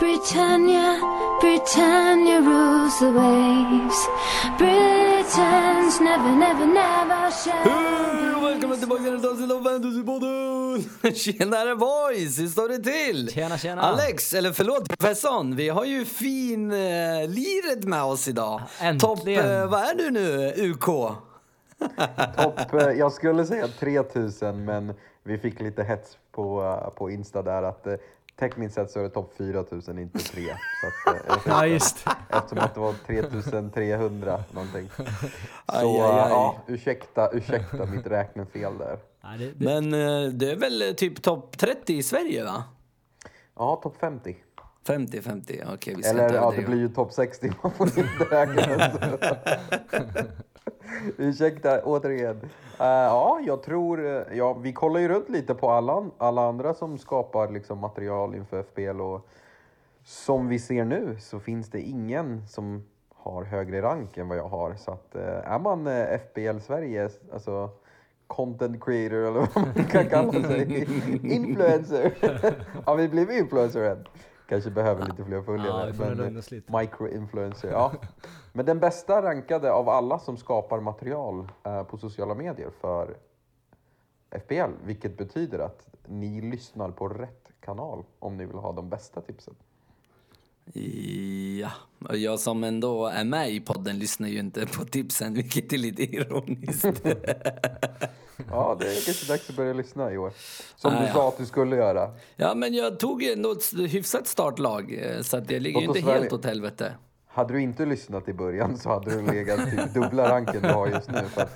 Britannia, Britannia rules the waves. Britons never, never, never shall Hej och välkommen tillbaka till ett avsnitt av Fantasypodden! Tjenare boys, hur står det till? Tjena, tjena. Alex, eller förlåt professorn, vi har ju fin eh, liret med oss idag. Äntligen. Topp, eh, vad är du nu, UK? Topp, eh, jag skulle säga 3000 men vi fick lite hets på, eh, på Insta där att tekniskt sett så är det topp 4000 inte 3. Så att, eh, Ja, just Eftersom att det var 3300 någonting. Så Aj, aj, aj. ja, ursäkta, ursäkta mitt räknefel där. Men eh, det är väl eh, typ topp 30 i Sverige va? Ja, topp 50. 50, 50, okej vi ska Eller inte ja, det blir ju topp 60 man får inte räkna. Ursäkta återigen. Eh, ja, jag tror, eh, ja, vi kollar ju runt lite på alla, alla andra som skapar liksom, material inför FBL och som vi ser nu så finns det ingen som har högre rank än vad jag har. Så att eh, är man FBL Sverige, alltså content creator eller vad man kan kalla sig, influencer. Har vi blivit influencer än? Kanske behöver lite fler följare. Ja, men, lite. Micro-influencer, ja. Men den bästa rankade av alla som skapar material eh, på sociala medier för FBL, vilket betyder att ni lyssnar på rätt kanal om ni vill ha de bästa tipsen. Ja, och jag som ändå är med i podden lyssnar ju inte på tipsen, vilket är lite ironiskt. Ja, det är kanske dags att börja lyssna i år. Som Ah, du ja. sa att du skulle göra. Ja, men jag tog ändå ett hyfsat startlag, eh, så att jag ligger ju inte helt åt helvete. Hade du inte lyssnat i början så hade du legat typ dubbla ranken du har just nu. För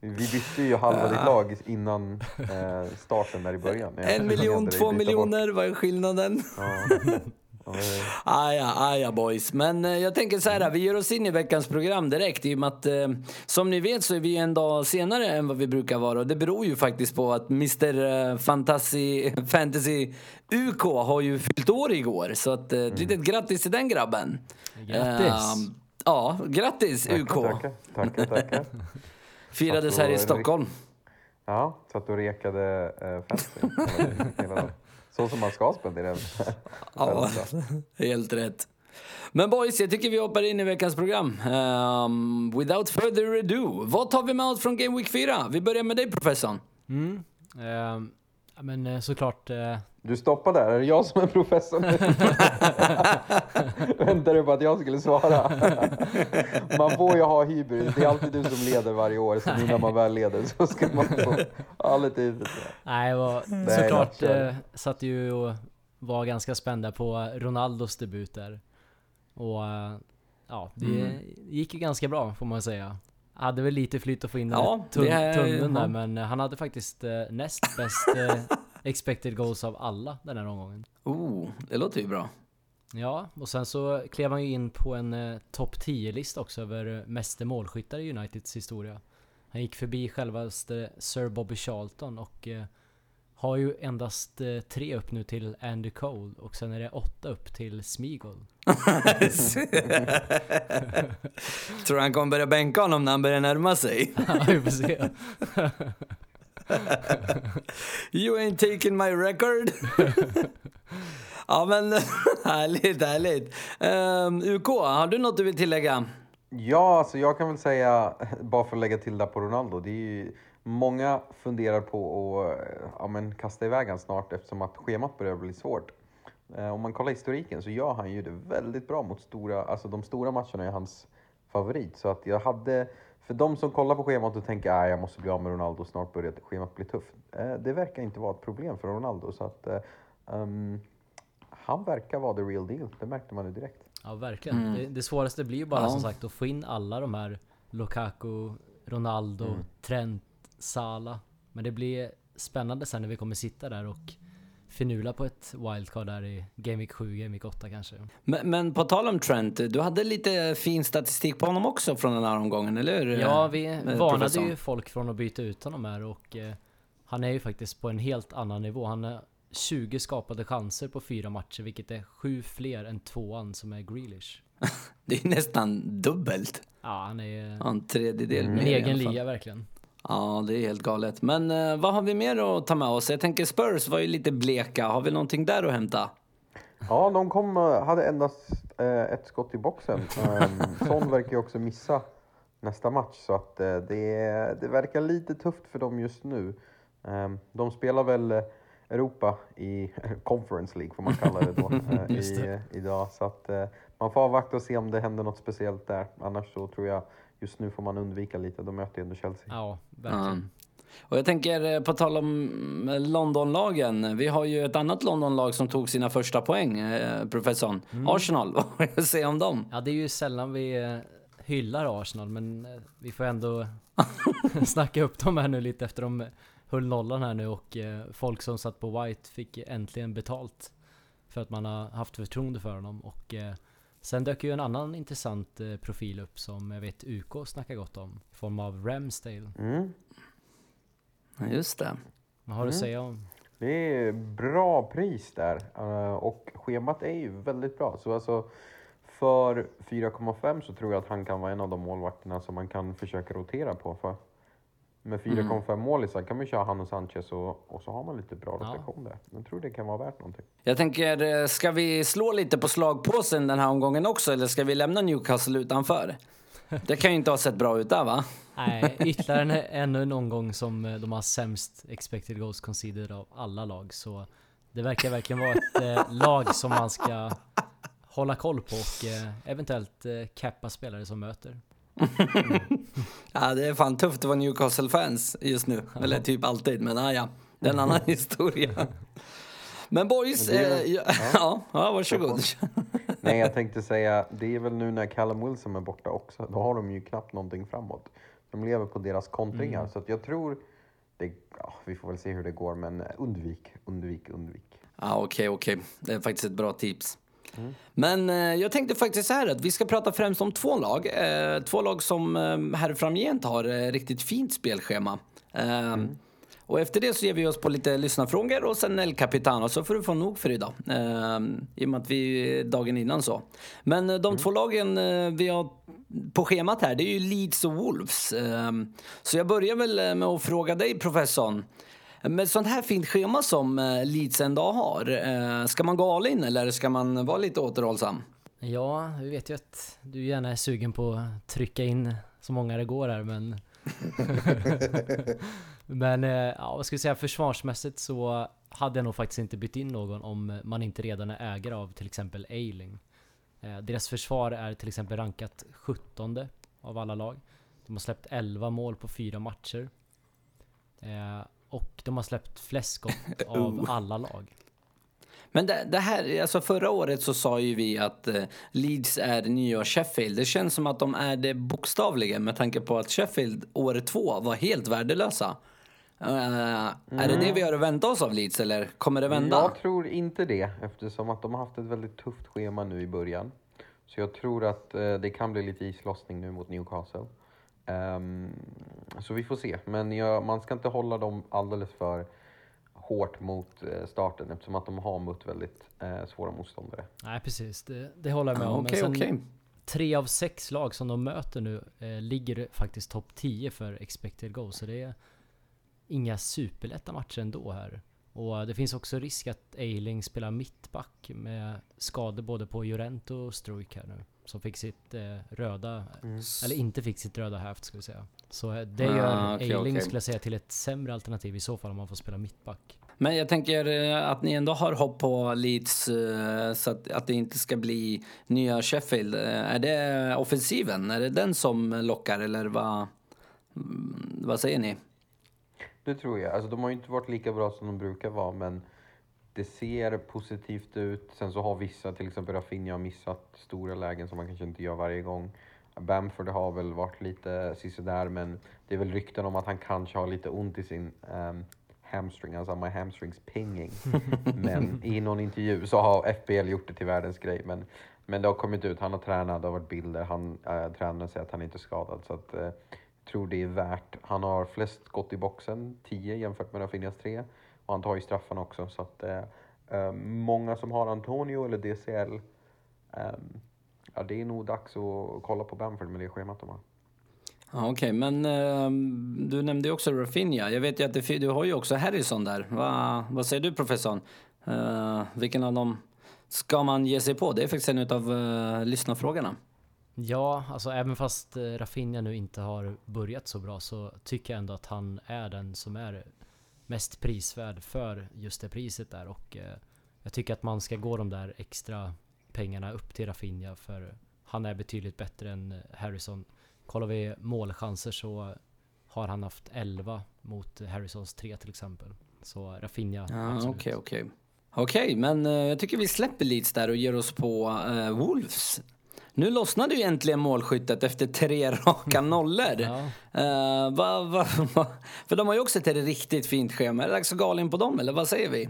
vi bytte ju halva ditt lag innan eh, starten där i början. En miljon, två miljoner, vad är skillnaden? Ja. Aja, aja boys. Men eh, jag tänker så här, vi ger oss in i veckans program direkt i och med att eh, som ni vet så är vi en dag senare än vad vi brukar vara och det beror ju faktiskt på att Mr eh, Fantasy, Fantasy UK har ju fyllt år igår så att eh, ett litet grattis till den grabben. Grattis. Eh, ja, grattis UK. Tackar, tackar, tackar. Firades Tack här i Stockholm. Ja, satt och rekade eh, fantasy hela dagen. Så som man ska spendera en Ja, helt rätt. Men boys, jag tycker vi hoppar in i veckans program. Um, without further ado, vad tar vi med oss från Game Week 4? Vi börjar med dig professorn. mm, ja, men eh, såklart, eh, Du stoppar där, är det jag som är professor nu? Väntar du på att jag skulle svara? man får ju ha hybris, det är alltid du som leder varje år, så nu när man väl leder så ska man få lite hybris. nej, var, Nej, såklart eh, satt ju och var ganska spända på Ronaldos debut där. Och eh, ja, det Mm. gick ju ganska bra får man säga. Hade väl lite flyt att få in den Ja, är- tummen där, men han hade faktiskt eh, näst bäst eh, expected goals av alla den här omgången. Oh, det låter ju bra. Ja, och sen så klev han ju in på en eh, topp 10-lista också över eh, meste målskyttar i Uniteds historia. Han gick förbi självaste Sir Bobby Charlton och eh, har ju endast eh, tre upp nu till Andy Cole och sen är det åtta upp till Smeagol. Tror han kommer börja bänka honom när han börjar närma sig? Ja, vi får se. You ain't taking my record. ja men härligt, härligt. Ehm, um, UK, har du något du vill tillägga? Ja, alltså jag kan väl säga, bara för att lägga till där på Ronaldo, det är ju, många funderar på att eh, ja, men kasta iväg han snart eftersom att schemat börjar bli svårt. Eh, om man kollar historiken så gör han ju det väldigt bra mot stora, alltså de stora matcherna är hans favorit. Så att jag hade, för de som kollar på schemat och tänker att jag måste bli av med Ronaldo, snart börjar schemat bli tufft. Eh, det verkar inte vara ett problem för Ronaldo. Så att ehm, han verkar vara the real deal, det märkte man ju direkt. Ja, verkligen. Det, det svåraste blir ju bara Ja. som sagt att få in alla de här Lukaku, Ronaldo, Trent, Salah. Men det blir spännande sen när vi kommer sitta där och finula på ett wildcard där i Game Week 7, Game Week 8 kanske. Men, men på tal om Trent, du hade lite fin statistik på honom också från den här omgången, eller hur? Ja, vi Eh, varnade professorn. ju folk från att byta ut honom här och eh, han är ju faktiskt på en helt annan nivå. Han har 20 skapade chanser på fyra matcher, vilket är sju fler än tvåan som är Grealish. Det är nästan dubbelt. Ja, han är Ja, En tredjedel en mer i egen liga verkligen. Ja, det är helt galet. Men eh, vad har vi mer att ta med oss? Jag tänker Spurs var ju lite bleka. Har vi någonting där att hämta? Ja, de kom, eh, hade endast eh, ett skott i boxen. Um, Son verkar ju också missa nästa match, så att eh, det, det verkar lite tufft för dem just nu. Um, de spelar väl eh, Europa i Conference League, får man kalla det då, eh, i, det. idag. Så att eh, man får avvakta och se om det händer något speciellt där. Annars så tror jag just nu får man undvika lite. De möter ju ändå Chelsea. Ja, verkligen. Och jag tänker, eh, på tal om eh, Londonlagen. Vi har ju ett annat Londonlag som tog sina första poäng, eh, professorn. Arsenal, vad har du att säga om dem? Ja, det är ju sällan vi eh, hyllar Arsenal, men vi får ändå snacka upp dem här nu lite efter de höll nollan här nu och folk som satt på White fick äntligen betalt för att man har haft förtroende för honom och eh, sen dök ju en annan intressant eh, profil upp som jag vet UK snackar gott om i form av Ramsdale. Mm. Ja, Just det. Vad har du att säga om? Det är bra pris där eh, och schemat är ju väldigt bra. Så alltså för 4,5 så tror jag att han kan vara en av de målvakterna som man kan försöka rotera på. För med 4,5 målisar kan man köra han och Sanchez och, och så har man lite bra Ja. rotation där. Jag tror det kan vara värt någonting. Jag tänker, eh, ska vi slå lite på slagpåsen den här omgången också eller ska vi lämna Newcastle utanför? Det kan ju inte ha sett bra ut där va? Nej, ytterligare en, ännu en omgång som eh, de har sämst expected goals conceded av alla lag. Så det verkar verkligen vara ett eh, lag som man ska hålla koll på och eh, eventuellt eh, cappa spelare som möter. Ja, det är fan tufft att vara Newcastle-fans just nu. Eller typ alltid, men ah, ja, det är en annan historia. Men boys, Men är eh, väl- ja, ja, ja, varsågod. Nej, jag tänkte säga, det är väl nu när Callum Wilson är borta också. Då har de ju knappt någonting framåt. De lever på deras kontringar. Så att jag tror, det, ja, vi får väl se hur det går, men undvik, undvik, undvik. Ja, okej, okej. Det är faktiskt ett bra tips. Men eh, jag tänkte faktiskt så här att vi ska prata främst om två lag. Eh, två lag som eh, här framgent har riktigt fint spelschema. Eh, Och efter det så ger vi oss på lite lyssnarfrågor och sen El Capitano så får du få nog för idag. Eh, I och med att vi dagen innan så. Men de två lagen vi har på schemat här det är ju Leeds och Wolves. Eh, så jag börjar väl med att fråga dig professorn. Med sånt här fint schema som eh, Leeds ändå har, eh, ska man gå all in eller ska man vara lite återhållsam? Ja, vi vet ju att du gärna är sugen på att trycka in så många det går här men... men eh, ja, vad ska vi säga, försvarsmässigt så hade jag nog faktiskt inte bytt in någon om man inte redan är ägare av till exempel Ailing. Eh, deras försvar är till exempel rankat 17 av alla lag. De har släppt 11 mål på fyra matcher. Och de har släppt flest skott av alla lag. Men det, det här, alltså förra året så sa ju vi att eh, Leeds är nya Sheffield. Det känns som att de är det bokstavligen med tanke på att Sheffield år två var helt värdelösa. Eh, Är det det vi har att vänta oss av Leeds eller kommer det vända? Jag tror inte det eftersom att de har haft ett väldigt tufft schema nu i början. Så jag tror att eh, det kan bli lite islossning nu mot Newcastle. Ehm, så vi får se. Men jag, man ska inte hålla dem alldeles för hårt mot eh, starten eftersom att de har mött väldigt eh, svåra motståndare. Nej precis, det, det håller jag med om. Men Okej, sen- okej. tre av sex lag som de möter nu eh, ligger faktiskt topp 10 för expected goals. Så det är inga superlätta matcher ändå här. Och eh, det finns också risk att Eiling spelar mittback med skador både på Jorent och Struik här nu. Som fick sitt eh, röda, eller inte fick sitt röda häft ska vi säga. Så eh, det Ah, gör okej, Eiling okej. skulle jag säga till ett sämre alternativ i så fall om man får spela mittback. Men jag tänker eh, att ni ändå har hopp på Leeds eh, så att, att det inte ska bli nya Sheffield. Är det offensiven? Är det den som lockar eller vad, mm, vad säger ni? Det tror jag. Alltså, de har ju inte varit lika bra som de brukar vara, men det ser positivt ut. Sen så har vissa, till exempel Rafinha, missat stora lägen som man kanske inte gör varje gång. Bamford har väl varit lite sisådär, men det är väl rykten om att han kanske har lite ont i sin ehm, hamstring, alltså my hamstrings pinging. men i någon intervju så har FBL gjort det till världens grej. Men, men det har kommit ut, han har tränat, det har varit bilder, han, äh, tränaren säger att han inte är skadad. Så att, jag tror det är värt. Han har flest skott i boxen, 10 jämfört med Rafinhas 3. Och han tar ju straffarna också. Så att, eh, eh, många som har Antonio eller DCL, ehm, ja det är nog dags att kolla på Bamford med det schemat de har. Ja, Okej, men eh, du nämnde ju också Rafinha. Jag vet ju att det, du har ju också Harrison där. Va, vad säger du professorn? Eh, vilken av dem ska man ge sig på? Det är faktiskt en av uh, lyssnarfrågorna. Ja, alltså även fast eh, Rafinha nu inte har börjat så bra så tycker jag ändå att han är den som är mest prisvärd för just det priset där och eh, jag tycker att man ska gå de där extra pengarna upp till Rafinha för han är betydligt bättre än Harrison. Kollar vi målchanser så har han haft 11 mot Harrisons 3 till exempel. Så Rafinha, absolut. Okej, okay, okej. Okay. Okej, okay, men uh, jag tycker vi släpper Leeds där och ger oss på uh, Wolves. Nu lossnade ju äntligen målskyttet efter tre raka nollor. Ja. Uh, va, va, va, för de har ju också ett riktigt fint schema. Är det dags att gå in på dem, eller vad säger vi?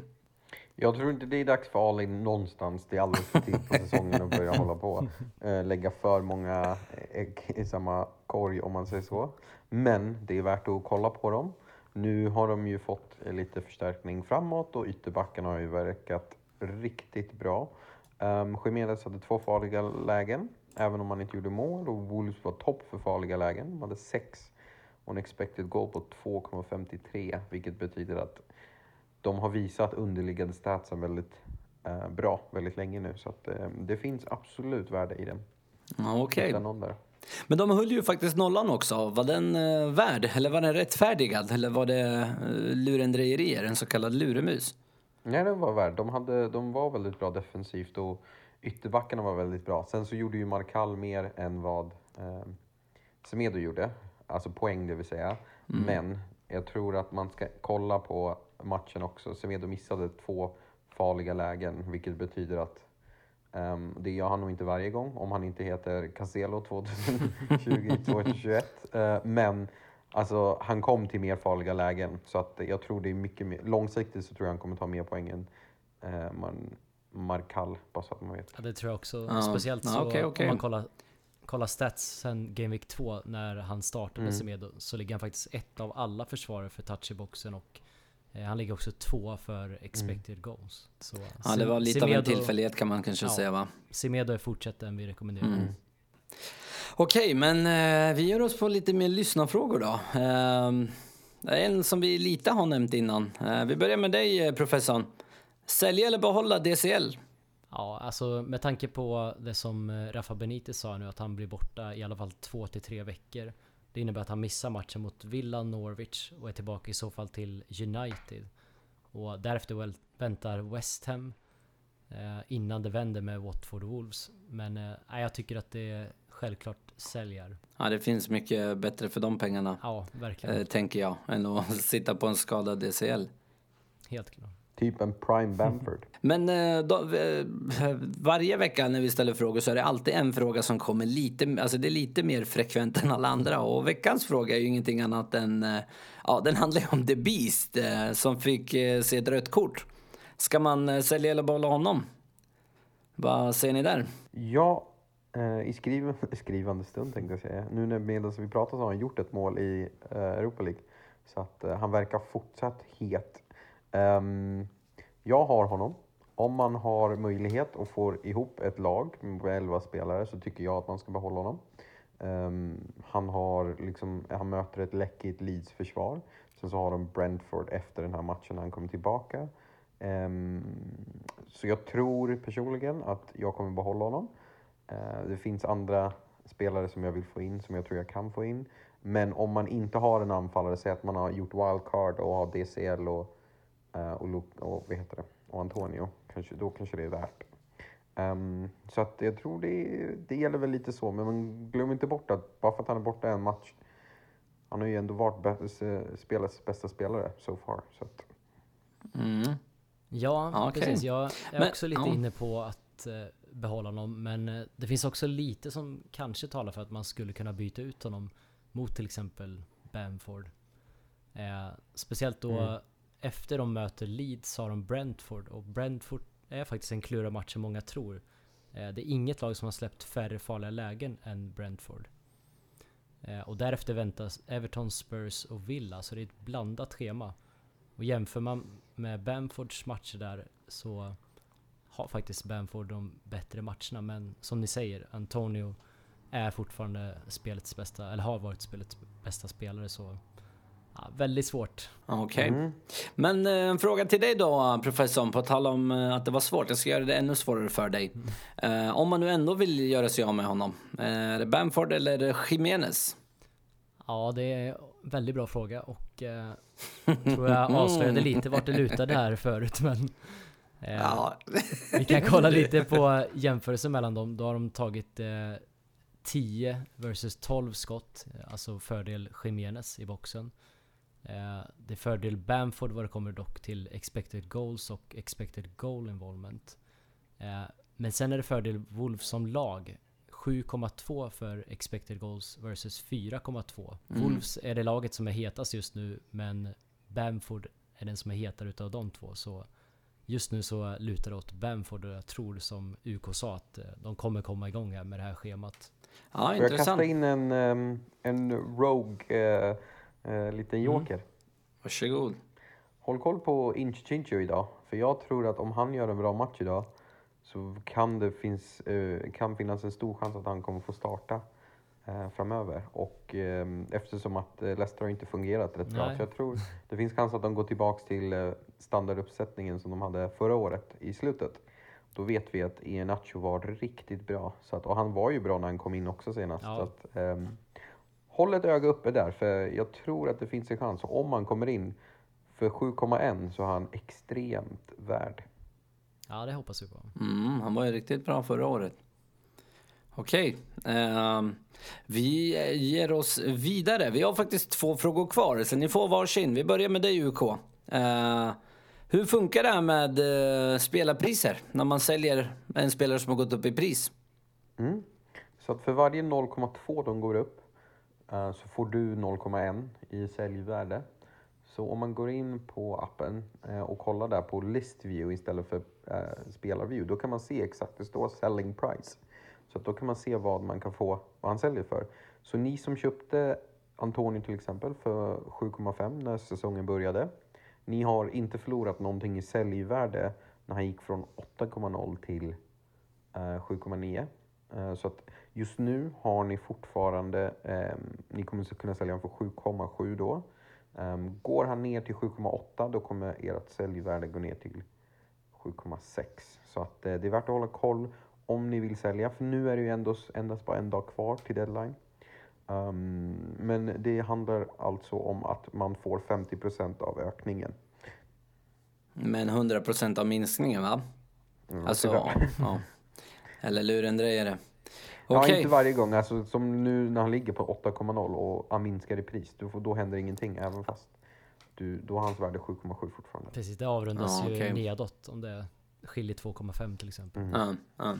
Jag tror inte det är dags för all in någonstans. Det är alldeles för tidigt på säsongen att börja hålla på. Uh, lägga för många ägg i samma korg, om man säger så. Men det är värt att kolla på dem. Nu har de ju fått lite förstärkning framåt och ytterbackarna har ju verkat riktigt bra. Um, Jiménez hade två farliga lägen, även om han inte gjorde mål. Och Wolves var topp för farliga lägen. De hade sex och en expected goal på 2,53, vilket betyder att de har visat underliggande statsen väldigt uh, bra väldigt länge nu. Så att, uh, det finns absolut värde i den. Okej. Okay. Men de höll ju faktiskt nollan också. Var den uh, värd? Eller var den rättfärdigad? Eller var det uh, lurendrejerier, en så kallad luremus? Nej, den var värd. De, hade, de var väldigt bra defensivt och ytterbackarna var väldigt bra. Sen så gjorde ju Markall mer än vad eh, Semedo gjorde. Alltså poäng, det vill säga. Mm. Men jag tror att man ska kolla på matchen också. Semedo missade två farliga lägen, vilket betyder att Um, det gör han nog inte varje gång, om han inte heter Cancelo 2020-2021. uh, men alltså, han kom till mer farliga lägen, så att jag tror det är mycket mer... Långsiktigt så tror jag han kommer ta mer poäng än uh, man, Markall, bara så att man vet. Ja, det tror jag också. Ja. Speciellt så okay, okay. om man kollar, kollar stats sen Game Week 2 när han startade mm. Semedo så ligger han faktiskt ett av alla försvarare för touch i boxen och Eh, han ligger också två för expected mm. goals. Så, ja, det var lite Semedo, av en tillfällighet kan man kanske ja, säga va? Semedo är fortsatt den vi rekommenderar. Mm. Okej, men eh, vi gör oss på lite mer lyssnarfrågor då. Eh, en som vi lite har nämnt innan. Eh, vi börjar med dig eh, professorn. Sälja eller behålla DCL? Ja, alltså med tanke på det som eh, Rafa Benitez sa nu att han blir borta i alla fall två till tre veckor. Det innebär att han missar matchen mot Villa Norwich och är tillbaka i så fall till United. Och därefter väntar West Ham eh, innan det vänder med Watford Wolves. Men eh, jag tycker att det självklart säljar. Ja, det finns mycket bättre för de pengarna. Ja, verkligen. Eh, tänker jag, än att sitta på en skadad DCL. Helt klart. Typ en prime Bamford. Men eh, då, eh, varje vecka när vi ställer frågor så är det alltid en fråga som kommer lite, alltså det är lite mer frekvent än alla andra. Och veckans fråga är ju ingenting annat än, ja den handlar ju om The Beast som fick se ett rött kort. Ska man sälja eller behålla honom? Vad säger ni där? Ja, Eh, i skriv skrivande stund tänkte jag säga. Nu när medan vi pratar så har han gjort ett mål i eh, Europa League. Så att eh, han verkar fortsatt het. Ehm, jag har honom. Om man har möjlighet och får ihop ett lag med 11 spelare så tycker jag att man ska behålla honom. Ehm, han, har liksom, han möter ett läckigt Leeds-försvar. Sen så har de Brentford efter den här matchen när han kommer tillbaka. Ehm, så jag tror personligen att jag kommer behålla honom. Uh, det finns andra spelare som jag vill få in, som jag tror jag kan få in. Men om man inte har en anfallare, säg att man har gjort wildcard och har DCL och Uh, och, och, vad heter det? och Antonio, kanske, då kanske det är värt. Um, så att jag tror det, det gäller väl lite så, men man glömmer inte bort att bara för att han är borta en match, han har ju ändå varit spelets bästa spelare so far. Så att. Mm. Ja, okay. precis. Jag är men, också lite ja. inne på att uh, behålla honom, men uh, det finns också lite som kanske talar för att man skulle kunna byta ut honom mot till exempel Bamford. Eh, speciellt då mm efter de möter Leeds har de Brentford och Brentford är faktiskt en klurad match som många tror. Eh, det är inget lag som har släppt färre farliga lägen än Brentford. Eh, och därefter väntas Everton, Spurs och Villa, så det är ett blandat schema. Och jämför man med Bamfords matcher där så har faktiskt Bamford de bättre matcherna. Men som ni säger, Antonio är fortfarande spelets bästa, eller har varit spelets bästa spelare så Ja, väldigt svårt. Okej. Men eh, en fråga till dig då, professorn, på tal om eh, att det var svårt. Jag ska göra det ännu svårare för dig. Eh, om man nu ändå vill göra sig av med honom, är det Bamford eller är det Jimenez? Ja, det är en väldigt bra fråga och eh, tror jag avslöjade lite vart det lutade här förut men Ja. vi kan kolla lite på jämförelsen mellan dem. Då har de tagit eh, 10 versus 12 skott, eh, alltså fördel Jimenez i boxen. Eh, det är fördel Bamford vad det kommer dock till expected goals och expected goal involvement. Eh, men sen är det fördel Wolves som lag. 7,2 för expected goals versus 4,2. Wolves är det laget som är hetast just nu men Bamford är den som är hetare utav de två. Så just nu så lutar det åt Bamford och jag tror som UK sa att eh, de kommer komma igång här med det här schemat. Ja, Får jag intressant. kasta in en, en Rogue, eh, eh, liten joker? Varsågod. Håll koll på Inch Chincho idag. För jag tror att om han gör en bra match idag så kan det finns, eh, kan finnas en stor chans att han kommer få starta framöver. Och eh, eftersom att eh, Leicester har inte fungerat rätt bra. Nej. Så jag tror det finns chans att de går tillbaks till eh, standarduppsättningen som de hade förra året i slutet. Då vet vi att Iheanacho var riktigt bra. Så att, och han var ju bra när han kom in också senast. Ja. Så att, ehm, håll ett öga uppe där, för jag tror att det finns en chans. Och om han kommer in för 7,1 så är han extremt värd. Ja, det hoppas vi på. Mm, han var ju riktigt bra förra året. Okej. ehm, vi ger oss vidare. Vi har faktiskt två frågor kvar, så ni får varsin. Vi börjar med dig UK. Uh, ehm, hur funkar det här med uh, spelarpriser när man säljer en spelare som har gått upp i pris? Mm. Så att för varje 0,2 de går upp uh, så får du 0,1 i säljvärde. Så om man går in på appen eh, och kollar där på list view istället för uh, spelarview, då kan man se exakt, det står selling price. Så att då kan man se vad man kan få, vad han säljer för. Så ni som köpte Antonio till exempel för 7,5 när säsongen började. Ni har inte förlorat någonting i säljvärde när han gick från 8,0 till eh, 7,9. Eh, så att just nu har ni fortfarande, ehm, ni kommer kunna sälja honom för 7,7 då. Ehm, går han ner till 7,8 då kommer ert säljvärde gå ner till 7,6. Så att eh, det är värt att hålla koll om ni vill sälja. För nu är det ju ändå endast bara en dag kvar till deadline. Ehm, men det handlar alltså om att man får 50% av ökningen. Men 100% av minskningen, va? alltså, ja, ja. Eller lurendrejare. Ja, Okej. inte varje gång. Alltså, som nu när han ligger på 8,0 och han minskar i pris, då, får, då händer ingenting. Även fast du, då har hans värde 7,7 fortfarande. Precis, det avrundas Ja, ju nedåt om det skiljer 2,5 till exempel. Ja, ja.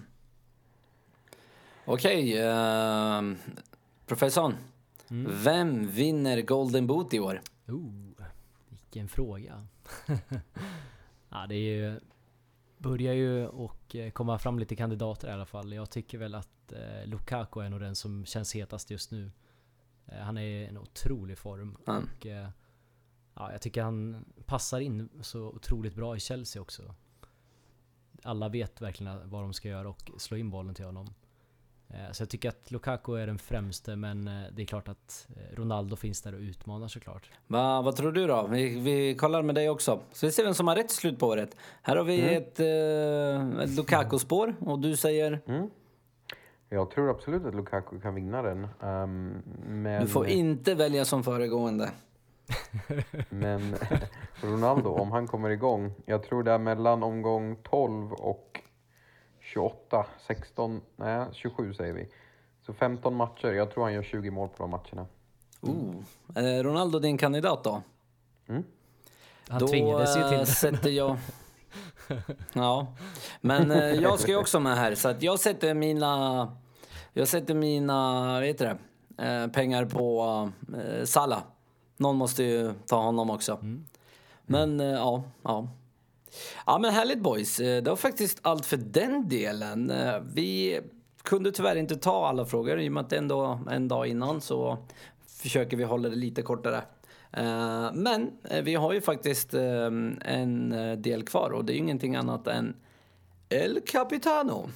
Okej, ehm, professorn. Vem vinner Golden Boot i år? Oh, vilken fråga. ja, det är ju, börjar ju och eh, komma fram lite kandidater i alla fall. Jag tycker väl att eh, Lukaku är nog den som känns hetast just nu. Eh, han är i en otrolig form Mm. och eh, ja, jag tycker han passar in så otroligt bra i Chelsea också. Alla vet verkligen vad de ska göra och slå in bollen till honom. Eh, Så jag tycker att Lukaku är den främste men eh, det är klart att eh, Ronaldo finns där och utmanar såklart. Va, vad tror du då? Vi, vi kollar med dig också. Så vi ser vem som har rätt slut på året. Här har vi ett, eh, ett Lukaku-spår och du säger Jag tror absolut att Lukaku kan vinna den. ehm, men, du får inte välja som föregående. men Ronaldo, om han kommer igång. Jag tror det är mellan omgång 12 och 28, 16, nej 27 säger vi. Så 15 matcher. Jag tror han gör 20 mål på de matcherna. Oh. Är Ronaldo din kandidat då? Han då tvingades ju till eh, det. sätter jag... Ja, men eh, jag ska ju också med här så att jag sätter mina... Jag sätter mina, vad heter det, eh, pengar på eh, Salah. Någon måste ju ta honom också. Men eh, ja, ja. Ja men härligt boys. Eh, det var faktiskt allt för den delen. Eh, vi kunde tyvärr inte ta alla frågor i och med att det ändå en dag innan så försöker vi hålla det lite kortare. Eh, men vi har ju faktiskt en del kvar och det är ju ingenting annat än El Capitano.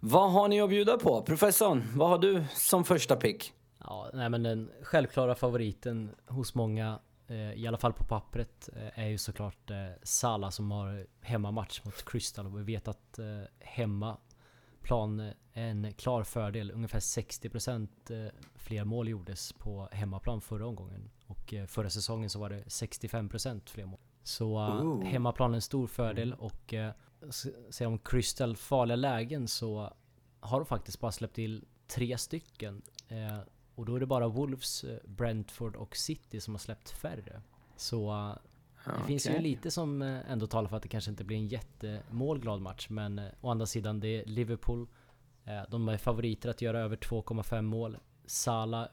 Vad har ni att bjuda på? Professorn, vad har du som första pick? Ja, nej men den självklara favoriten hos många, i alla fall på pappret, eh, är ju såklart eh, Salah som har hemmamatch mot Crystal. Och vi vet att eh, hemmaplan är en klar fördel. Ungefär 60% eh, fler mål gjordes på hemmaplan förra omgången. Och eh, förra säsongen så var det 65% fler mål. Så eh, Ooh. hemmaplan är en stor fördel och eh, s- ser om Crystal farliga lägen så har de faktiskt bara släppt till tre stycken. Och då är det bara Wolves, eh, Brentford och City som har släppt färre. Så eh, det finns ju lite som eh, ändå talar för att det kanske inte blir en jättemålglad match. Men å andra sidan, det är Liverpool. De är favoriter att göra över 2,5 mål. Salah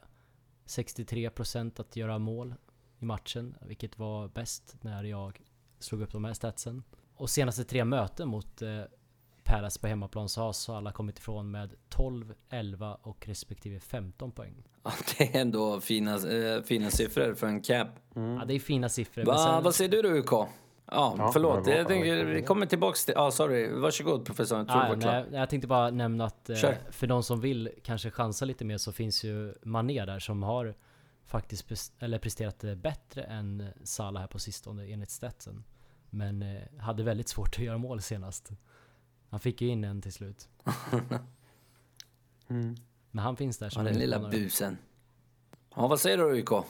63% att göra mål i matchen, vilket var bäst när jag slog upp de här statsen. Och senaste tre möten mot Palace på hemmaplan så har Salah kommit ifrån med 12, 11 och respektive 15 poäng. Ja, det är ändå fina, eh, fina siffror för en cap. Ja, det är fina siffror. Va, sen- vad säger du då UK? Ja, Ja, förlåt. Jag tänker, vi kommer tillbaks till... Ja, sorry. Varsågod professor. Jag tror Ah, nej, jag tänkte bara nämna att eh, för de som vill kanske chansa lite mer så finns ju Mané där som har faktiskt eller presterat eh, bättre än Salah här på sistone enligt statsen. Men eh, hade väldigt svårt att göra mål senast. Han fick ju in en till slut. Mm. Men han finns där Ja, som den lilla utmanare. busen. Ja, vad säger du UK?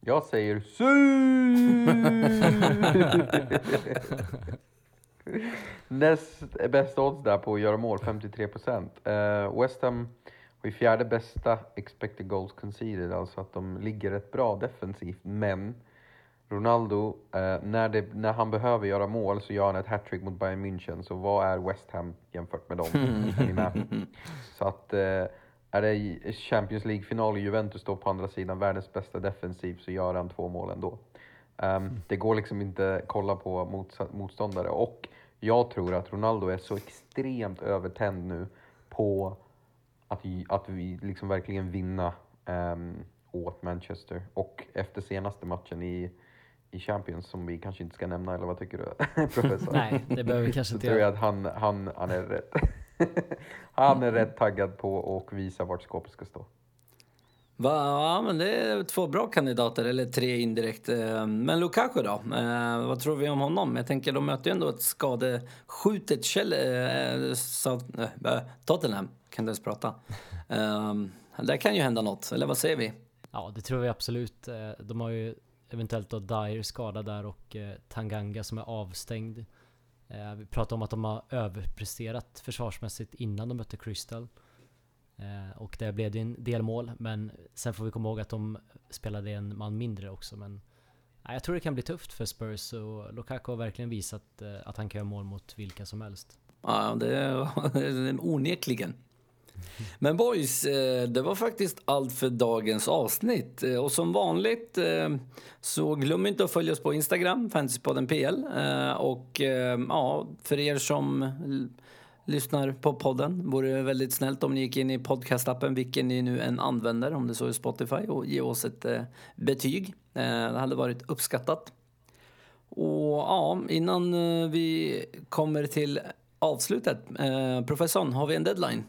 Jag säger sy! Näst bästa odds där på att göra mål, 53%. Uh, West Ham har ju fjärde bästa expected goals conceded, alltså att de ligger rätt bra defensivt. Men Ronaldo, eh, när, det, när han behöver göra mål så gör han ett hattrick mot Bayern München. Så vad är West Ham jämfört med dem? Så att eh, är det Champions League-final och Juventus står på andra sidan, världens bästa defensiv, så gör han två mål ändå. Um, det går liksom inte att kolla på motsa- motståndare. Och jag tror att Ronaldo är så extremt övertänd nu på att, vi- att vi liksom verkligen vinna um, åt Manchester. Och efter senaste matchen i, i Champions, som vi kanske inte ska nämna, eller vad tycker du professor? Nej, det behöver vi kanske Så inte tror jag göra. att han, han, han är rätt. han är rätt taggad på att visa vart skåpet ska stå. Va, ja, men det är två bra kandidater, eller tre indirekt. Eh, Men Lukaku då? Eh, vad tror vi om honom? Jag tänker, de möter ju ändå ett skadeskjutet eh, Tottenham. Kan inte ens prata. Där kan ju hända något, eller vad säger vi? Ja, det tror vi absolut. De har ju eventuellt då Dyer skadad där och eh, Tanganga som är avstängd. Eh, Vi pratar om att de har överpresterat försvarsmässigt innan de mötte Crystal. Eh, Och där blev det en del mål, men sen får vi komma ihåg att de spelade en man mindre också. Men jag tror det kan bli tufft för Spurs och Lukaku har verkligen visat eh, att han kan göra mål mot vilka som helst. Ja, det är onekligen. Men boys, eh, det var faktiskt allt för dagens avsnitt. Eh, och som vanligt eh, så glöm inte att följa oss på Instagram, Fantasypodden PL. Och ja, för er som lyssnar på podden vore det väldigt snällt om ni gick in i podcastappen, vilken ni nu än använder, om det så är Spotify, och ge oss ett betyg. Det hade varit uppskattat. Och ja, innan vi kommer till avslutet. Professorn, har vi en deadline?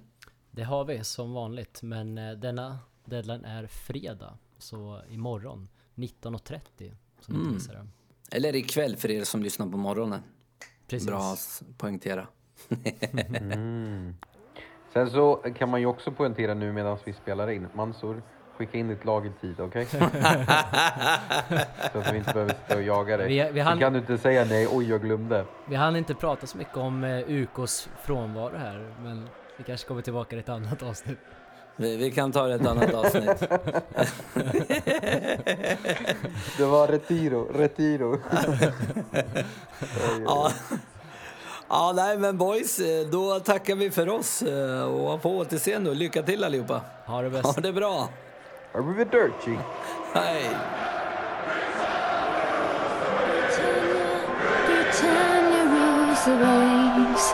Det har vi som vanligt, men eh, denna deadline är fredag. Så imorgon 19.30 som Mm. det. Eller ikväll för er som lyssnar på morgonen. Precis. Bra att poängtera. Sen så kan man ju också poängtera nu medan vi spelar in. Mansur, skicka in ditt lag i tid, okej? så att vi inte behöver sitta och jaga dig. Vi- vi Så hann- kan du inte säga nej, oj jag glömde. Vi hann inte prata så mycket om eh, UKs frånvaro här, men vi kanske kommer tillbaka i ett annat avsnitt. Vi, vi kan ta ett annat avsnitt. Det var retiro, retiro. ja. ja, nej men boys, då tackar vi för oss eh, och på återseende och lycka till allihopa. Ha det bäst. Ha det bra. Arrivederci. Hej. Britannia rules the waves.